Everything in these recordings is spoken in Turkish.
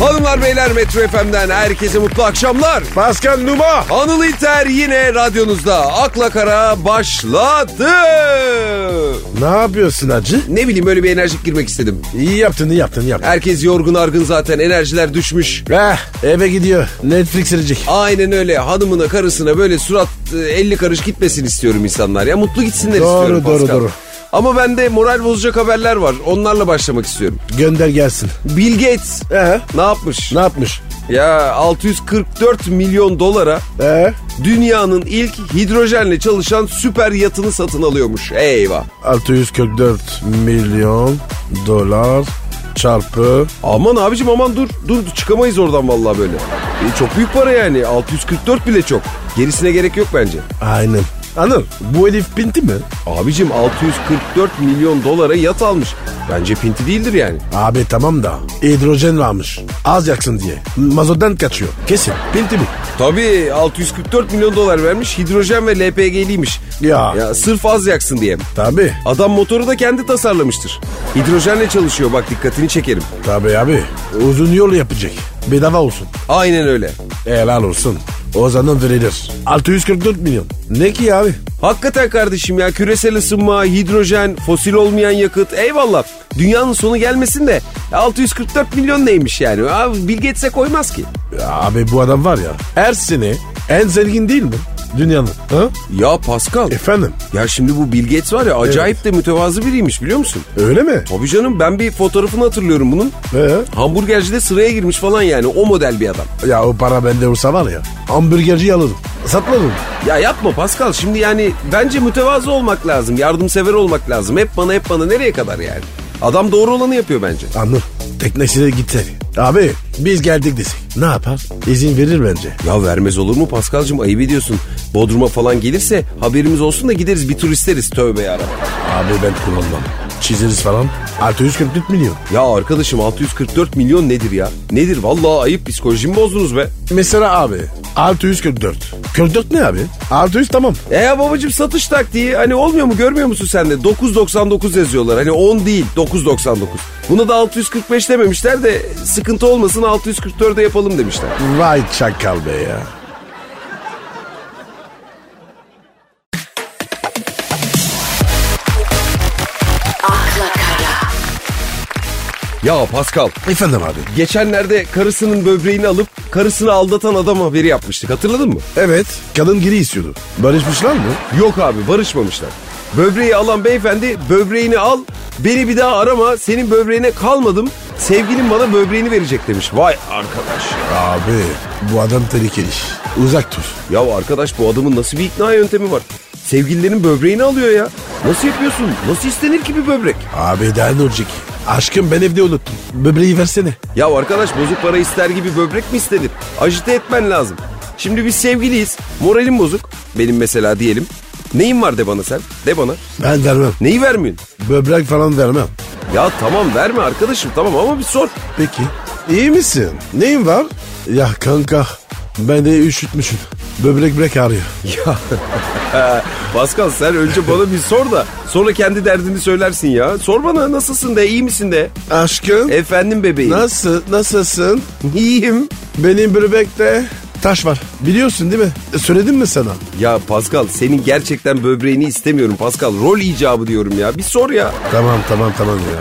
Hanımlar beyler Metro FM'den herkese mutlu akşamlar. Pascal Numa. Anıl İlter yine radyonuzda. Akla Kara başladı. Ne yapıyorsun hacı? Ne bileyim öyle bir enerjik girmek istedim. İyi yaptın iyi yaptın iyi yaptın. Herkes yorgun argın zaten enerjiler düşmüş. Eh, eve gidiyor. Netflix verecek. Aynen öyle hanımına karısına böyle surat e, 50 karış gitmesin istiyorum insanlar. Ya mutlu gitsinler Doğru, istiyorum doğru, Pascal. doğru. Ama bende moral bozacak haberler var. Onlarla başlamak istiyorum. Gönder gelsin. Bill Gates Ee, ne yapmış? ne yapmış? Ya 644 milyon dolara Ee, dünyanın ilk hidrojenle çalışan süper yatını satın alıyormuş. Eyvah. 644 milyon dolar çarpı Aman abicim aman dur. Dur çıkamayız oradan vallahi böyle. E, çok büyük para yani. 644 bile çok. Gerisine gerek yok bence. aynen. Anıl bu herif pinti mi? Abicim 644 milyon dolara yat almış. Bence pinti değildir yani. Abi tamam da hidrojen varmış. Az yaksın diye. Mazottan kaçıyor. Kesin. Pinti mi? Tabii 644 milyon dolar vermiş hidrojen ve LPG'liymiş. Ya. Ya sırf az yaksın diye. Tabi. Adam motoru da kendi tasarlamıştır. Hidrojenle çalışıyor bak dikkatini çekerim. Tabi abi. Uzun yol yapacak. Bedava olsun. Aynen öyle. Helal olsun. O zaman verilir. 644 milyon. Ne ki abi? Hakikaten kardeşim ya küresel ısınma, hidrojen, fosil olmayan yakıt eyvallah. Dünyanın sonu gelmesin de 644 milyon neymiş yani? Abi Bill Gates'e koymaz ki. Ya abi bu adam var ya her sene en zengin değil mi? Dünyanın. Ha? Ya Pascal. Efendim Ya şimdi bu Bill Gates var ya acayip de mütevazı biriymiş biliyor musun? öyle mi? Tabii canım ben bir fotoğrafını hatırlıyorum bunun. Ee? Hamburgercide sıraya girmiş falan yani o model bir adam. Ya o para bende olsa var ya hamburgerci alırım. Satmadım. Ya yapma Pascal şimdi yani bence mütevazı olmak lazım. Yardımsever olmak lazım. Hep bana hep bana nereye kadar yani? Adam doğru olanı yapıyor bence. Anladım. Teknesiyle gitsek. Abi biz geldik desek. Ne yapar? İzin verir bence. Ya vermez olur mu Paskal'cığım ayıp ediyorsun. Bodrum'a falan gelirse haberimiz olsun da gideriz bir tur isteriz tövbe yarabbim. Abi ben kullanmam. Çizeriz falan. 644 milyon. Ya arkadaşım 644 milyon nedir ya? Nedir vallahi ayıp psikolojimi bozdunuz be. Mesela abi 644. 44 ne abi? 600 tamam. E ya babacım satış taktiği hani olmuyor mu görmüyor musun sen de 9.99 yazıyorlar hani 10 değil 9.99. Buna da 645 dememişler de sıkıntı olmasın 644'e yapalım demişler. Vay çakal be ya. Ya Pascal Efendim abi. geçenlerde karısının böbreğini alıp karısını aldatan adam haberi yapmıştık hatırladın mı? Evet kadın geri istiyordu. Barışmışlar mı? Yok abi barışmamışlar. Böbreği alan beyefendi böbreğini al beni bir daha arama senin böbreğine kalmadım sevgilin bana böbreğini verecek demiş. Vay arkadaş. Abi bu adam tehlikeli. Uzak dur. Ya arkadaş bu adamın nasıl bir ikna yöntemi var? Sevgililerin böbreğini alıyor ya. Nasıl yapıyorsun? Nasıl istenir ki bir böbrek? Abi daha ne olacak? Aşkım ben evde unuttum. Böbreği versene. Ya arkadaş bozuk para ister gibi böbrek mi istenir? Ajite etmen lazım. Şimdi biz sevgiliyiz. Moralim bozuk. Benim mesela diyelim. Neyin var de bana sen? De bana. Ben vermem. Neyi vermiyorsun? Böbrek falan vermem. Ya tamam verme arkadaşım tamam ama bir sor. Peki. İyi misin? Neyin var? Ya kanka ben de üşütmüşüm. Böbrek brek ağrıyor. Ya Pascal sen önce bana bir sor da sonra kendi derdini söylersin ya. Sor bana nasılsın de iyi misin de. Aşkım Efendim bebeğim. nasıl nasılsın? İyiyim. Benim böbrekte taş var. Biliyorsun değil mi? E, Söyledim mi sana? Ya Pascal senin gerçekten böbreğini istemiyorum Pascal. Rol icabı diyorum ya. Bir sor ya. Tamam tamam tamam ya.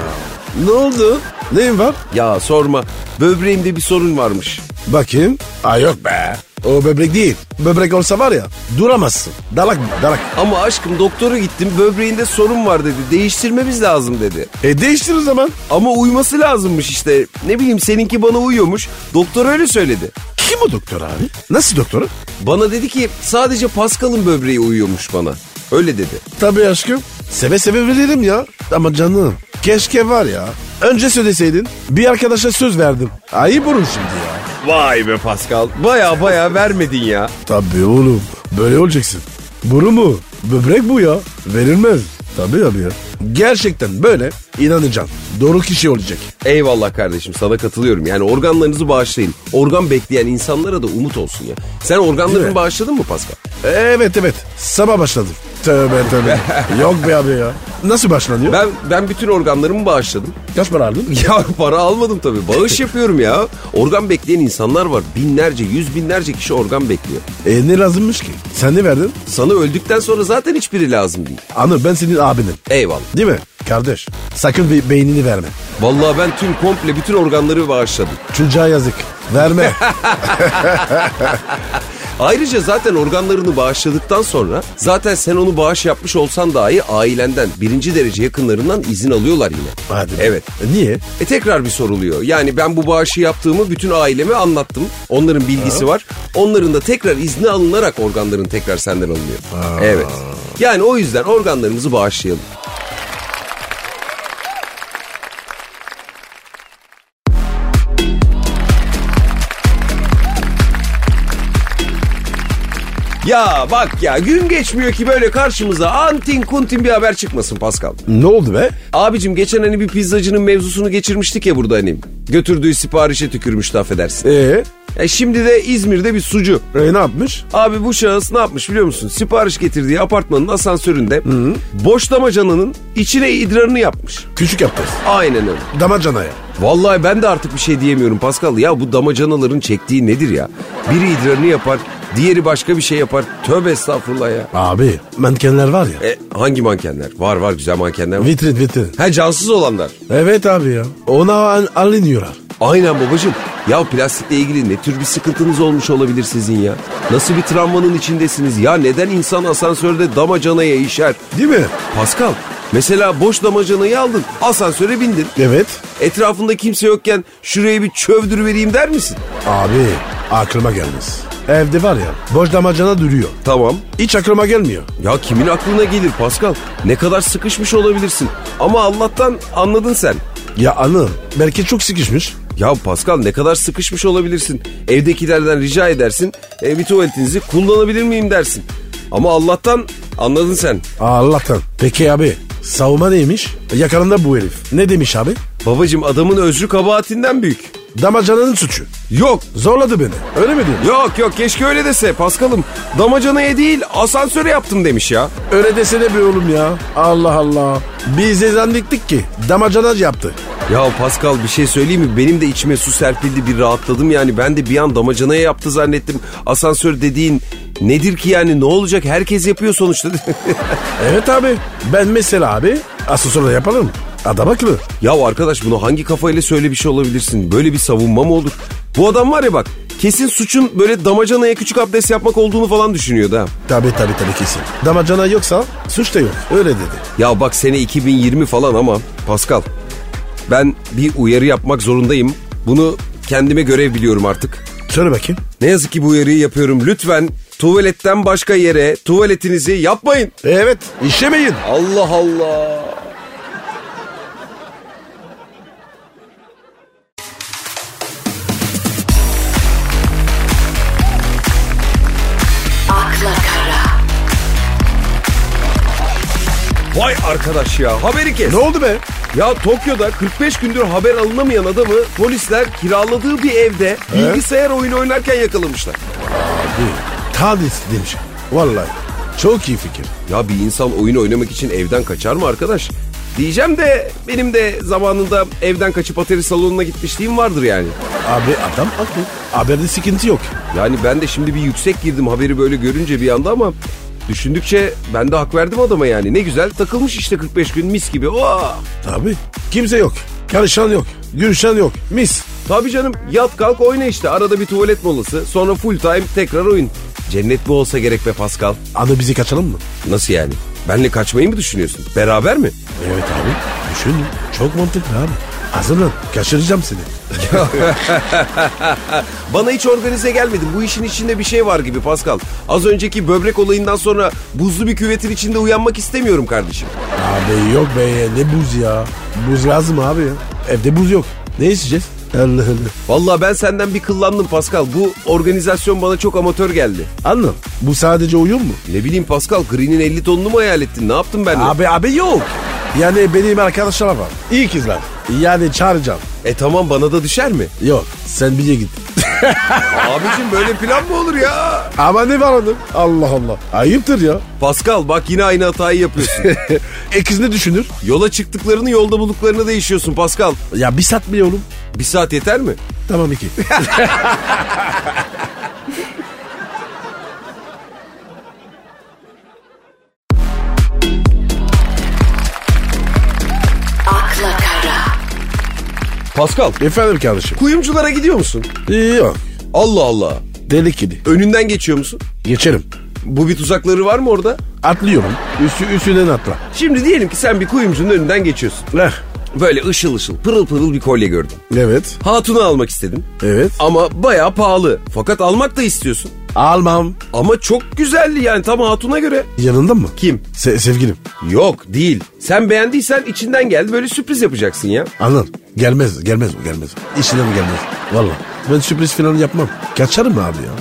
Ne oldu? Neyin var? Ya sorma. Böbreğimde bir sorun varmış. Bakayım. Aa yok be. O böbrek değil. Böbrek olsa var ya duramazsın. Dalak dalak. Ama aşkım doktora gittim böbreğinde sorun var dedi. Değiştirmemiz lazım dedi. E değiştir o zaman. Ama uyması lazımmış işte. Ne bileyim seninki bana uyuyormuş. Doktor öyle söyledi. Kim o doktor abi? Nasıl doktor? Bana dedi ki sadece Pascal'ın böbreği uyuyormuş bana. Öyle dedi. Tabii aşkım. Seve seve veririm ya. Ama canım keşke var ya. Önce söyleseydin. Bir arkadaşa söz verdim. Ayıp olur şimdi ya. Vay be Pascal. Baya baya vermedin ya. Tabii oğlum. Böyle olacaksın. Bunu mu? Böbrek bu ya. Verilmez. Tabii abi ya. Gerçekten böyle inanacaksın. Doğru kişi olacak. Eyvallah kardeşim sana katılıyorum. Yani organlarınızı bağışlayın. Organ bekleyen insanlara da umut olsun ya. Sen organlarını bağışladın mı Pascal? Evet evet. Sabah başladım. Tövbe tövbe. Yok be abi ya. Nasıl başlanıyor? Ben ben bütün organlarımı bağışladım. Kaç para aldın? Ya para almadım tabii. Bağış yapıyorum ya. Organ bekleyen insanlar var. Binlerce, yüz binlerce kişi organ bekliyor. E ne lazımmış ki? Sen ne verdin? Sana öldükten sonra zaten hiçbiri lazım değil. Anıl ben senin abinim. Eyvallah. Değil mi? Kardeş sakın be- beynini verme. Vallahi ben tüm komple bütün organları bağışladım. Çocuğa yazık. Verme. Ayrıca zaten organlarını bağışladıktan sonra zaten sen onu bağış yapmış olsan dahi ailenden birinci derece yakınlarından izin alıyorlar yine. Hadi. Evet. E, niye? E tekrar bir soruluyor. Yani ben bu bağışı yaptığımı bütün aileme anlattım. Onların bilgisi var. Onların da tekrar izni alınarak organların tekrar senden alınıyor. Evet. Yani o yüzden organlarımızı bağışlayalım. Ya bak ya gün geçmiyor ki böyle karşımıza antin kuntin bir haber çıkmasın Pascal. Ne oldu be? Abicim geçen hani bir pizzacının mevzusunu geçirmiştik ya burada hani. Götürdüğü siparişe tükürmüştü affedersin. E, E şimdi de İzmir'de bir sucu. e ne yapmış? Abi bu şahıs ne yapmış biliyor musun? Sipariş getirdiği apartmanın asansöründe boş damacananın içine idrarını yapmış. Küçük yaptı. Aynen öyle. Damacanaya. Vallahi ben de artık bir şey diyemiyorum Pascal. Ya bu damacanaların çektiği nedir ya? Biri idrarını yapar, diğeri başka bir şey yapar. Tövbe estağfurullah ya. Abi mankenler var ya. E, hangi mankenler? Var var güzel mankenler var. Vitrin vitrin. Ha cansız olanlar. Evet abi ya. Ona al- alınıyorlar. Aynen babacığım. Ya plastikle ilgili ne tür bir sıkıntınız olmuş olabilir sizin ya? Nasıl bir travmanın içindesiniz? Ya neden insan asansörde damacanaya işer? Değil mi? Pascal, mesela boş damacanayı aldın, asansöre bindin. Evet. Etrafında kimse yokken şuraya bir çövdür vereyim der misin? Abi aklıma gelmez. Evde var ya boş damacana duruyor. Tamam. Hiç aklıma gelmiyor. Ya kimin aklına gelir Pascal? Ne kadar sıkışmış olabilirsin. Ama Allah'tan anladın sen. Ya anı belki çok sıkışmış. Ya Pascal ne kadar sıkışmış olabilirsin. Evdekilerden rica edersin. E, bir tuvaletinizi kullanabilir miyim dersin. Ama Allah'tan anladın sen. Allah'tan. Peki abi savunma neymiş? Yakalında bu herif. Ne demiş abi? Babacım adamın özrü kabahatinden büyük. Damacananın suçu. Yok Zorladı beni. Öyle mi diyorsun? yok yok keşke öyle dese Paskal'ım. Damacanaya değil asansöre yaptım demiş ya. Öyle desene bir oğlum ya. Allah Allah. Biz de zannettik ki damacana yaptı. Ya Pascal bir şey söyleyeyim mi? Benim de içime su serpildi bir rahatladım yani. Ben de bir an damacanaya yaptı zannettim. Asansör dediğin nedir ki yani ne olacak? Herkes yapıyor sonuçta. Evet abi. Ben mesela abi asansörde yapalım. Adam haklı. ya arkadaş bunu hangi kafayla söyle bir şey olabilirsin? Böyle bir savunma mı olur? Bu adam var ya bak kesin suçun böyle damacanaya küçük abdest yapmak olduğunu falan düşünüyordu ha. Tabii tabii tabii kesin. Damacana yoksa suç da yok. Öyle dedi. Ya bak sene 2020 falan ama Pascal ben bir uyarı yapmak zorundayım. Bunu kendime görev biliyorum artık. Söyle bakayım. Ne yazık ki bu uyarıyı yapıyorum. Lütfen tuvaletten başka yere tuvaletinizi yapmayın. Evet işemeyin. Allah Allah. akla kara, Vay arkadaş ya haberi kes. Ne oldu be? Ya Tokyo'da 45 gündür haber alınamayan adamı polisler kiraladığı bir evde bilgisayar oyunu oynarken yakalamışlar. Abi tadis demiş. Vallahi çok iyi fikir. Ya bir insan oyun oynamak için evden kaçar mı arkadaş? Diyeceğim de benim de zamanında evden kaçıp atari salonuna gitmişliğim vardır yani. Abi adam haklı. Haberde sıkıntı yok. Yani ben de şimdi bir yüksek girdim haberi böyle görünce bir anda ama düşündükçe ben de hak verdim adama yani. Ne güzel takılmış işte 45 gün mis gibi. Oh! Tabii. Kimse yok. Karışan yok. Görüşen yok. Mis. Tabii canım yat kalk oyna işte arada bir tuvalet molası sonra full time tekrar oyun. Cennet bu olsa gerek be Pascal. Anı bizi kaçalım mı? Nasıl yani? Benle kaçmayı mı düşünüyorsun? Beraber mi? Evet abi. Düşün. Çok mantıklı abi. Hazırlan. Kaçıracağım seni. Bana hiç organize gelmedin. Bu işin içinde bir şey var gibi Pascal. Az önceki böbrek olayından sonra buzlu bir küvetin içinde uyanmak istemiyorum kardeşim. Abi yok be ne buz ya. Buz lazım abi ya. Evde buz yok. Ne isteyeceğiz? Allah Allah. Vallahi ben senden bir kıllandım Pascal. Bu organizasyon bana çok amatör geldi. Anlam. Bu sadece oyun mu? Ne bileyim Pascal Green'in 50 tonunu mu hayal ettin? Ne yaptın ben? Abi abi yok. Yani benim arkadaşlar var. İyi kızlar. Yani çağıracağım. E tamam bana da düşer mi? Yok sen bir git. Abicim böyle plan mı olur ya? Ama ne var onun? Allah Allah. Ayıptır ya. Pascal bak yine aynı hatayı yapıyorsun. Ekiz ne düşünür? Yola çıktıklarını yolda bulduklarını değişiyorsun Pascal. Ya bir saat mi oğlum? Bir saat yeter mi? Tamam iki. Pascal Efendim kardeşim. kuyumculara gidiyor musun? Yok. Allah Allah. Deli kedi. Önünden geçiyor musun? Geçerim. Bu bir tuzakları var mı orada? Atlıyorum. Üstü, üstünden atla. Şimdi diyelim ki sen bir kuyumcunun önünden geçiyorsun. Eh. Böyle ışıl ışıl pırıl pırıl bir kolye gördün. Evet. Hatunu almak istedin. Evet. Ama bayağı pahalı. Fakat almak da istiyorsun. Almam. Ama çok güzelli yani tam hatuna göre. Yanında mı? Kim? Se- sevgilim. Yok değil. Sen beğendiysen içinden geldi böyle sürpriz yapacaksın ya. Anladın. Gelmez. Gelmez o gelmez. İşinden gelmez. Valla. Ben sürpriz falan yapmam. Kaçarım mı abi ya?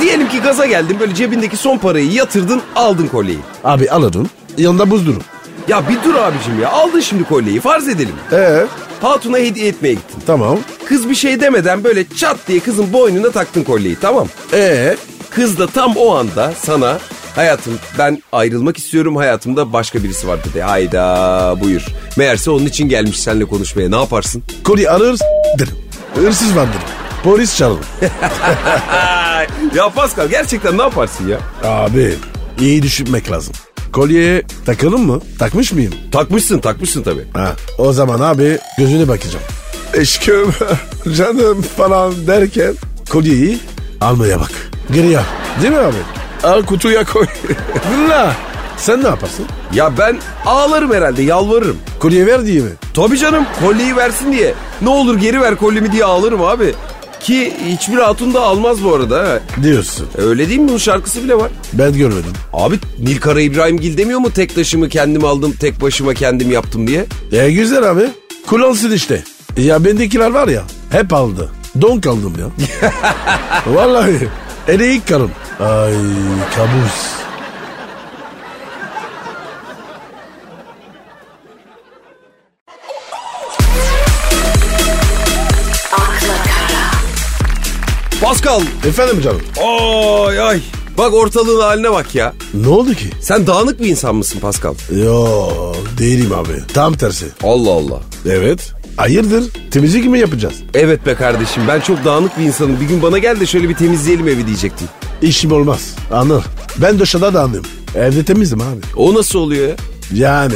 Diyelim ki gaza geldin böyle cebindeki son parayı yatırdın aldın kolyeyi. Abi alırım. Yanında buzdurum. Ya bir dur abicim ya aldın şimdi kolyeyi farz edelim. Ee Hatuna hediye etmeye gittin. tamam. Kız bir şey demeden böyle çat diye kızın boynuna taktın kolyeyi tamam. Ee Kız da tam o anda sana hayatım ben ayrılmak istiyorum hayatımda başka birisi var dedi. Hayda buyur. Meğerse onun için gelmiş seninle konuşmaya ne yaparsın? koli alır derim. Hırsız vardır. Polis çağırır. ya Pascal gerçekten ne yaparsın ya? Abi iyi düşünmek lazım. Kolyeye takalım mı? Takmış mıyım? Takmışsın takmışsın tabii. Ha, o zaman abi gözüne bakacağım. Eşkım, canım falan derken kolyeyi almaya bak. Geriye. Değil mi abi? Al kutuya koy. Valla. Sen ne yaparsın? Ya ben ağlarım herhalde yalvarırım. Kolye ver diye mi? Tabii canım kolyeyi versin diye. Ne olur geri ver kolyemi diye ağlarım abi. Ki hiçbir hatun da almaz bu arada. Diyorsun. Öyle değil mi? Bunun şarkısı bile var. Ben görmedim. Abi Nilkara İbrahimgil demiyor mu tek taşımı kendim aldım tek başıma kendim yaptım diye? E güzel abi. Kullansın işte. Ya bendekiler var ya hep aldı. Don kaldım ya. Vallahi. Ele karım. Ay kabus. Pascal. Efendim canım. Ay ay. Bak ortalığın haline bak ya. Ne oldu ki? Sen dağınık bir insan mısın Pascal? Yo değilim abi. Tam tersi. Allah Allah. Evet. Hayırdır? Temizlik mi yapacağız? Evet be kardeşim ben çok dağınık bir insanım. Bir gün bana gel de şöyle bir temizleyelim evi diyecektim. İşim olmaz. Anıl. Ben dışarıda da anlıyorum. Evde temizdim abi. O nasıl oluyor ya? Yani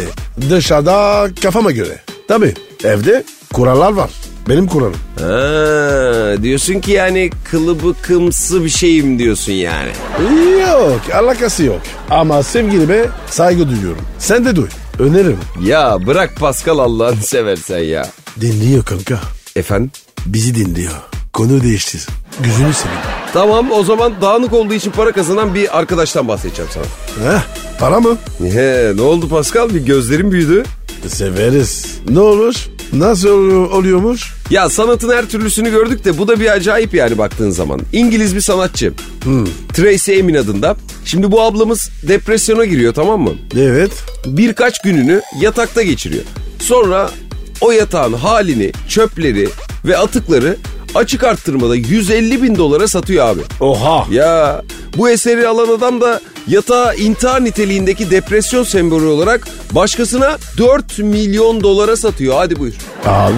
dışarıda kafama göre. Tabii evde kurallar var. Benim kuralım. Ha, diyorsun ki yani kılıbıkımsı bir şeyim diyorsun yani. Yok alakası yok. Ama sevgilime saygı duyuyorum. Sen de duy. Öneririm. Ya bırak Pascal Allah'ını seversen ya. Dinliyor kanka. Efendim? Bizi dinliyor. Konu değiştir. Gözünü seveyim. Tamam o zaman dağınık olduğu için para kazanan bir arkadaştan bahsedeceğim sana. Heh, para mı? He, ne oldu Pascal? Bir gözlerim büyüdü. Severiz. Ne olur? Nasıl ol- oluyormuş? Ya sanatın her türlüsünü gördük de bu da bir acayip yani baktığın zaman. İngiliz bir sanatçı. Tracy Emin adında. Şimdi bu ablamız depresyona giriyor tamam mı? Evet. Birkaç gününü yatakta geçiriyor. Sonra o yatağın halini, çöpleri ve atıkları açık arttırmada 150 bin dolara satıyor abi. Oha. Ya bu eseri alan adam da yatağı intihar niteliğindeki depresyon sembolü olarak başkasına 4 milyon dolara satıyor. Hadi buyur. Abi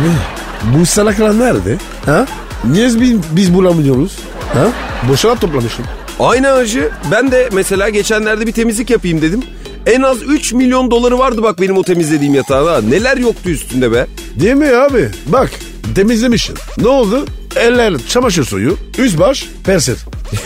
bu salaklar nerede? Ha? Niye biz, biz bulamıyoruz? Ha? Boşuna toplamışım. Aynı acı ben de mesela geçenlerde bir temizlik yapayım dedim. En az 3 milyon doları vardı bak benim o temizlediğim yatağın ha. Neler yoktu üstünde be. Değil mi abi? Bak temizlemişsin. Ne oldu? Eller çamaşır suyu, üst baş, perset.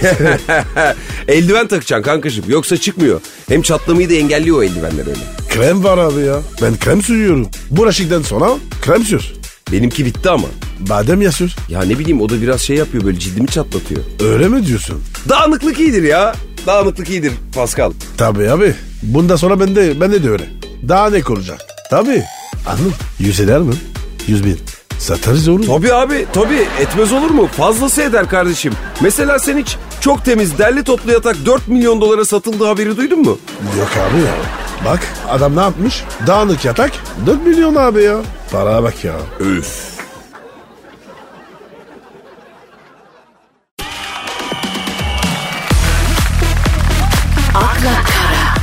Eldiven takacaksın kankacığım yoksa çıkmıyor. Hem çatlamayı da engelliyor o eldivenler öyle. Krem var abi ya. Ben krem sürüyorum. Bulaşıktan sonra krem sür. Benimki bitti ama. Badem ya sür. Ya ne bileyim o da biraz şey yapıyor böyle cildimi çatlatıyor. Öyle mi diyorsun? Dağınıklık iyidir ya. Dağınıklık iyidir Pascal. Tabii abi. Bundan sonra ben de, ben de öyle. Daha ne olacak? Tabii. Anladın? Yüz eder mi? Yüz bin. Satarız oğlum. Tabii abi tabii etmez olur mu? Fazlası eder kardeşim. Mesela sen hiç çok temiz derli toplu yatak 4 milyon dolara satıldığı haberi duydun mu? Yok abi ya. Bak adam ne yapmış? Dağınık yatak 4 milyon abi ya. Paraya bak ya. Üf. Akla Kara.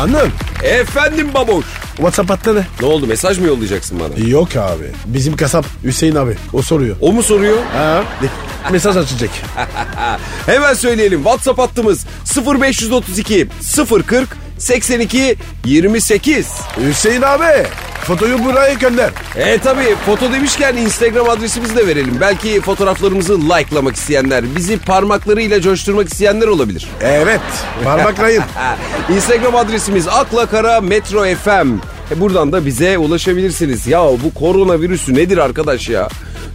Hanım Efendim baboş. WhatsApp ne? Ne oldu mesaj mı yollayacaksın bana? Yok abi. Bizim kasap Hüseyin abi. O soruyor. O mu soruyor? Ha? Mesaj açacak. Hemen söyleyelim. WhatsApp hattımız 0532 040 82 28. Hüseyin abi. Fotoyu buraya gönder. E tabi foto demişken Instagram adresimizi de verelim. Belki fotoğraflarımızı likelamak isteyenler, bizi parmaklarıyla coşturmak isteyenler olabilir. Evet. Parmaklayın. Instagram adresimiz Akla Kara Metro FM. E buradan da bize ulaşabilirsiniz. Ya bu koronavirüsü nedir arkadaş ya?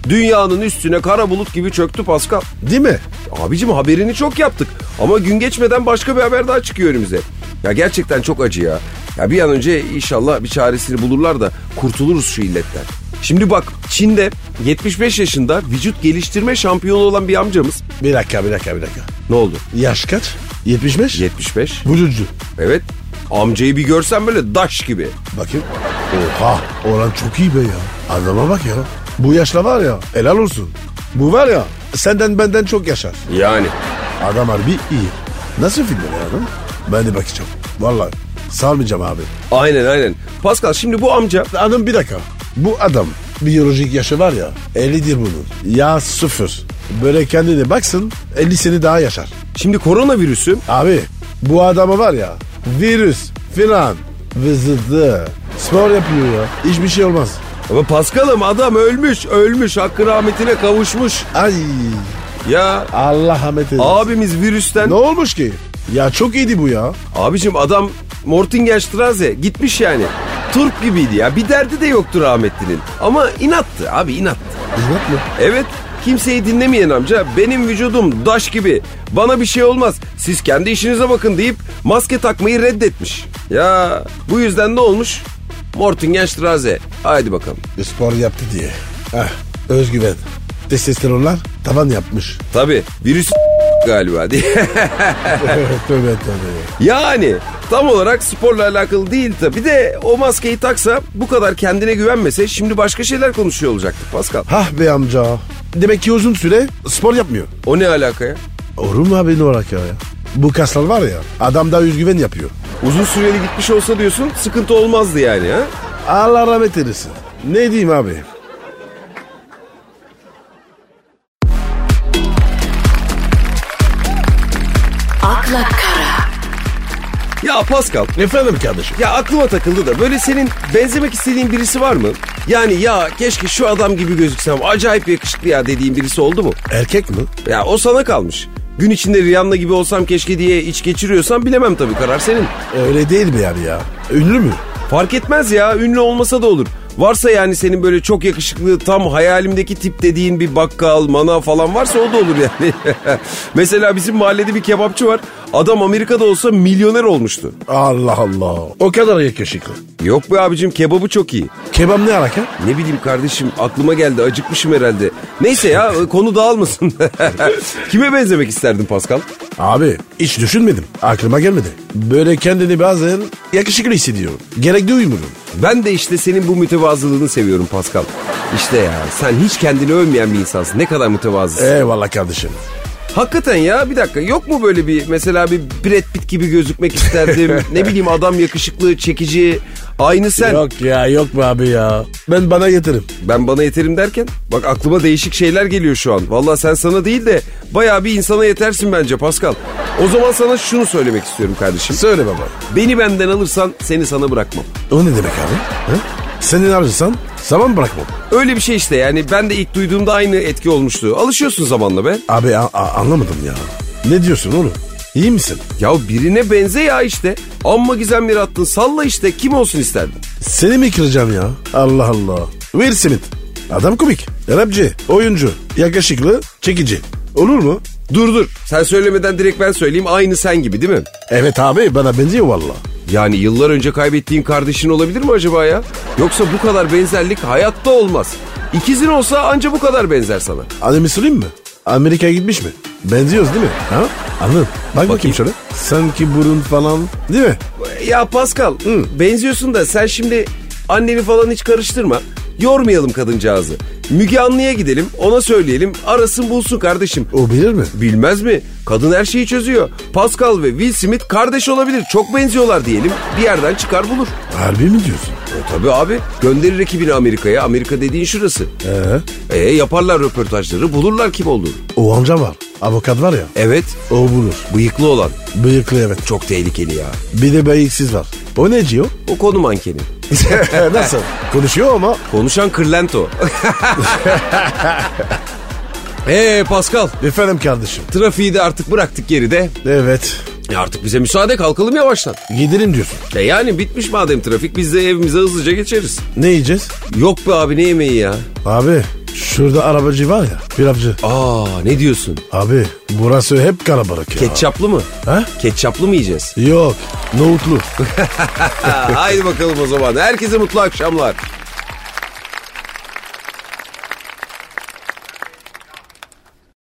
Dünyanın üstüne kara bulut gibi çöktü Pascal. Değil mi? Abicim haberini çok yaptık. Ama gün geçmeden başka bir haber daha çıkıyor önümüze. Ya gerçekten çok acı ya. Ya bir an önce inşallah bir çaresini bulurlar da kurtuluruz şu illetten. Şimdi bak Çin'de 75 yaşında vücut geliştirme şampiyonu olan bir amcamız. Bir dakika bir dakika bir dakika. Ne oldu? Yaş kaç? 75? 75. Vücutcu. Evet. Amcayı bir görsen böyle daş gibi. Bakayım. Oha oran çok iyi be ya. Adama bak ya. Bu yaşla var ya helal olsun. Bu var ya senden benden çok yaşar. Yani. Adam harbi iyi. Nasıl film ya adam? Ben de bakacağım. Vallahi salmayacağım abi. Aynen aynen. Pascal şimdi bu amca Adam bir dakika. Bu adam biyolojik yaşı var ya 50'dir bunun. Ya sıfır. Böyle kendine baksın 50 seni daha yaşar. şimdi koronavirüsü Abi bu adama var ya virüs filan vızıldı. Spor yapıyor ya. Hiçbir şey olmaz. ama Pascal'ım adam ölmüş ölmüş hakkı rahmetine kavuşmuş. Ay Ya Allah rahmet eylesin. abimiz virüsten Ne olmuş ki? Ya çok iyiydi bu ya. Abicim adam Mortingenstraße gitmiş yani. Turp gibiydi ya. Bir derdi de yoktu rahmetlinin. Ama inattı abi inattı. İznet mi? Evet kimseyi dinlemeyen amca benim vücudum daş gibi. Bana bir şey olmaz. Siz kendi işinize bakın deyip maske takmayı reddetmiş. Ya bu yüzden ne olmuş? Mortingenstraße. Haydi bakalım. Spor yaptı diye. Heh, özgüven. Testosteronlar tavan yapmış. Tabii virüs galiba diye. tövbe tövbe. Yani tam olarak sporla alakalı değil tabii de o maskeyi taksa bu kadar kendine güvenmese şimdi başka şeyler konuşuyor olacaktık Pascal. Hah be amca. Demek ki uzun süre spor yapmıyor. O ne alaka ya? Olur mu abi ne olarak ya? Bu kaslar var ya adam da özgüven yapıyor. Uzun süreli gitmiş olsa diyorsun sıkıntı olmazdı yani ha? Allah rahmet eylesin. Ne diyeyim abi? Akla kara, Ya Pascal Efendim kardeşim. ya aklıma takıldı da böyle senin benzemek istediğin birisi var mı? Yani ya keşke şu adam gibi gözüksem acayip yakışıklı ya dediğin birisi oldu mu? Erkek mi? Ya o sana kalmış. Gün içinde Rihanna gibi olsam keşke diye iç geçiriyorsan bilemem tabii karar senin. Öyle değil mi yani ya? Ünlü mü? Fark etmez ya ünlü olmasa da olur. Varsa yani senin böyle çok yakışıklı tam hayalimdeki tip dediğin bir bakkal, manav falan varsa o da olur yani. Mesela bizim mahallede bir kebapçı var. Adam Amerika'da olsa milyoner olmuştu. Allah Allah. O kadar yakışıklı. Yok be abicim kebabı çok iyi. Kebap ne alaka? Ne bileyim kardeşim aklıma geldi acıkmışım herhalde. Neyse ya konu dağılmasın. Kime benzemek isterdin Pascal? Abi hiç düşünmedim. Aklıma gelmedi. Böyle kendini bazen yakışıklı hissediyorum. Gerek duymuyorum. Ben de işte senin bu mütevazılığını seviyorum Pascal. İşte ya sen hiç kendini övmeyen bir insansın. Ne kadar mütevazısın. Eyvallah kardeşim. Hakikaten ya bir dakika yok mu böyle bir mesela bir Brad Pitt gibi gözükmek isterdim. ne bileyim adam yakışıklı, çekici, aynı sen. Yok ya yok mu abi ya? Ben bana yatırım. Ben bana yeterim derken bak aklıma değişik şeyler geliyor şu an. Vallahi sen sana değil de bayağı bir insana yetersin bence Pascal. O zaman sana şunu söylemek istiyorum kardeşim. Söyle baba. Beni benden alırsan seni sana bırakmam. O ne demek abi? Ha? Senin alırsan zaman bırakmam. Öyle bir şey işte yani ben de ilk duyduğumda aynı etki olmuştu. Alışıyorsun zamanla be. Abi a- a- anlamadım ya. Ne diyorsun oğlum? İyi misin? Ya birine benze ya işte. Amma gizem yarattın salla işte kim olsun isterdin? Seni mi kıracağım ya? Allah Allah. Will Smith. Adam komik. Rapçi, oyuncu, yakışıklı, çekici. Olur mu? Dur dur sen söylemeden direkt ben söyleyeyim aynı sen gibi değil mi? Evet abi bana benziyor valla. Yani yıllar önce kaybettiğin kardeşin olabilir mi acaba ya? Yoksa bu kadar benzerlik hayatta olmaz. İkizin olsa anca bu kadar benzer sana. Annemi sorayım mı? Amerika'ya gitmiş mi? Benziyoruz değil mi? Ha? Anladım. Bak bakayım, şöyle. Sanki burun falan değil mi? Ya Pascal benziyorsun da sen şimdi anneni falan hiç karıştırma. Yormayalım kadıncağızı. Müge Anlı'ya gidelim ona söyleyelim arasın bulsun kardeşim. O bilir mi? Bilmez mi? Kadın her şeyi çözüyor. Pascal ve Will Smith kardeş olabilir. Çok benziyorlar diyelim. Bir yerden çıkar bulur. Harbi mi diyorsun? E tabii abi. Gönderir ekibini Amerika'ya. Amerika dediğin şurası. Ee, E yaparlar röportajları. Bulurlar kim olduğunu. o amca var. Avukat var ya. Evet. O bulur. Bıyıklı olan. Bıyıklı evet. Çok tehlikeli ya. Bir de bıyıksız var. O ne diyor? O konu mankeni. Nasıl? Konuşuyor ama. Konuşan kırlento. Eee Pascal. Efendim kardeşim. Trafiği de artık bıraktık geride. Evet. E artık bize müsaade kalkalım yavaştan. Gidelim diyorsun. E yani bitmiş madem trafik biz de evimize hızlıca geçeriz. Ne yiyeceğiz? Yok be abi ne yemeği ya? Abi şurada arabacı var ya. Pilavcı. Aa ne diyorsun? Abi burası hep kalabalık ya. Ketçaplı mı? Ha? Ketçaplı mı yiyeceğiz? Yok. Nohutlu. Ha, haydi bakalım o zaman. Herkese mutlu akşamlar.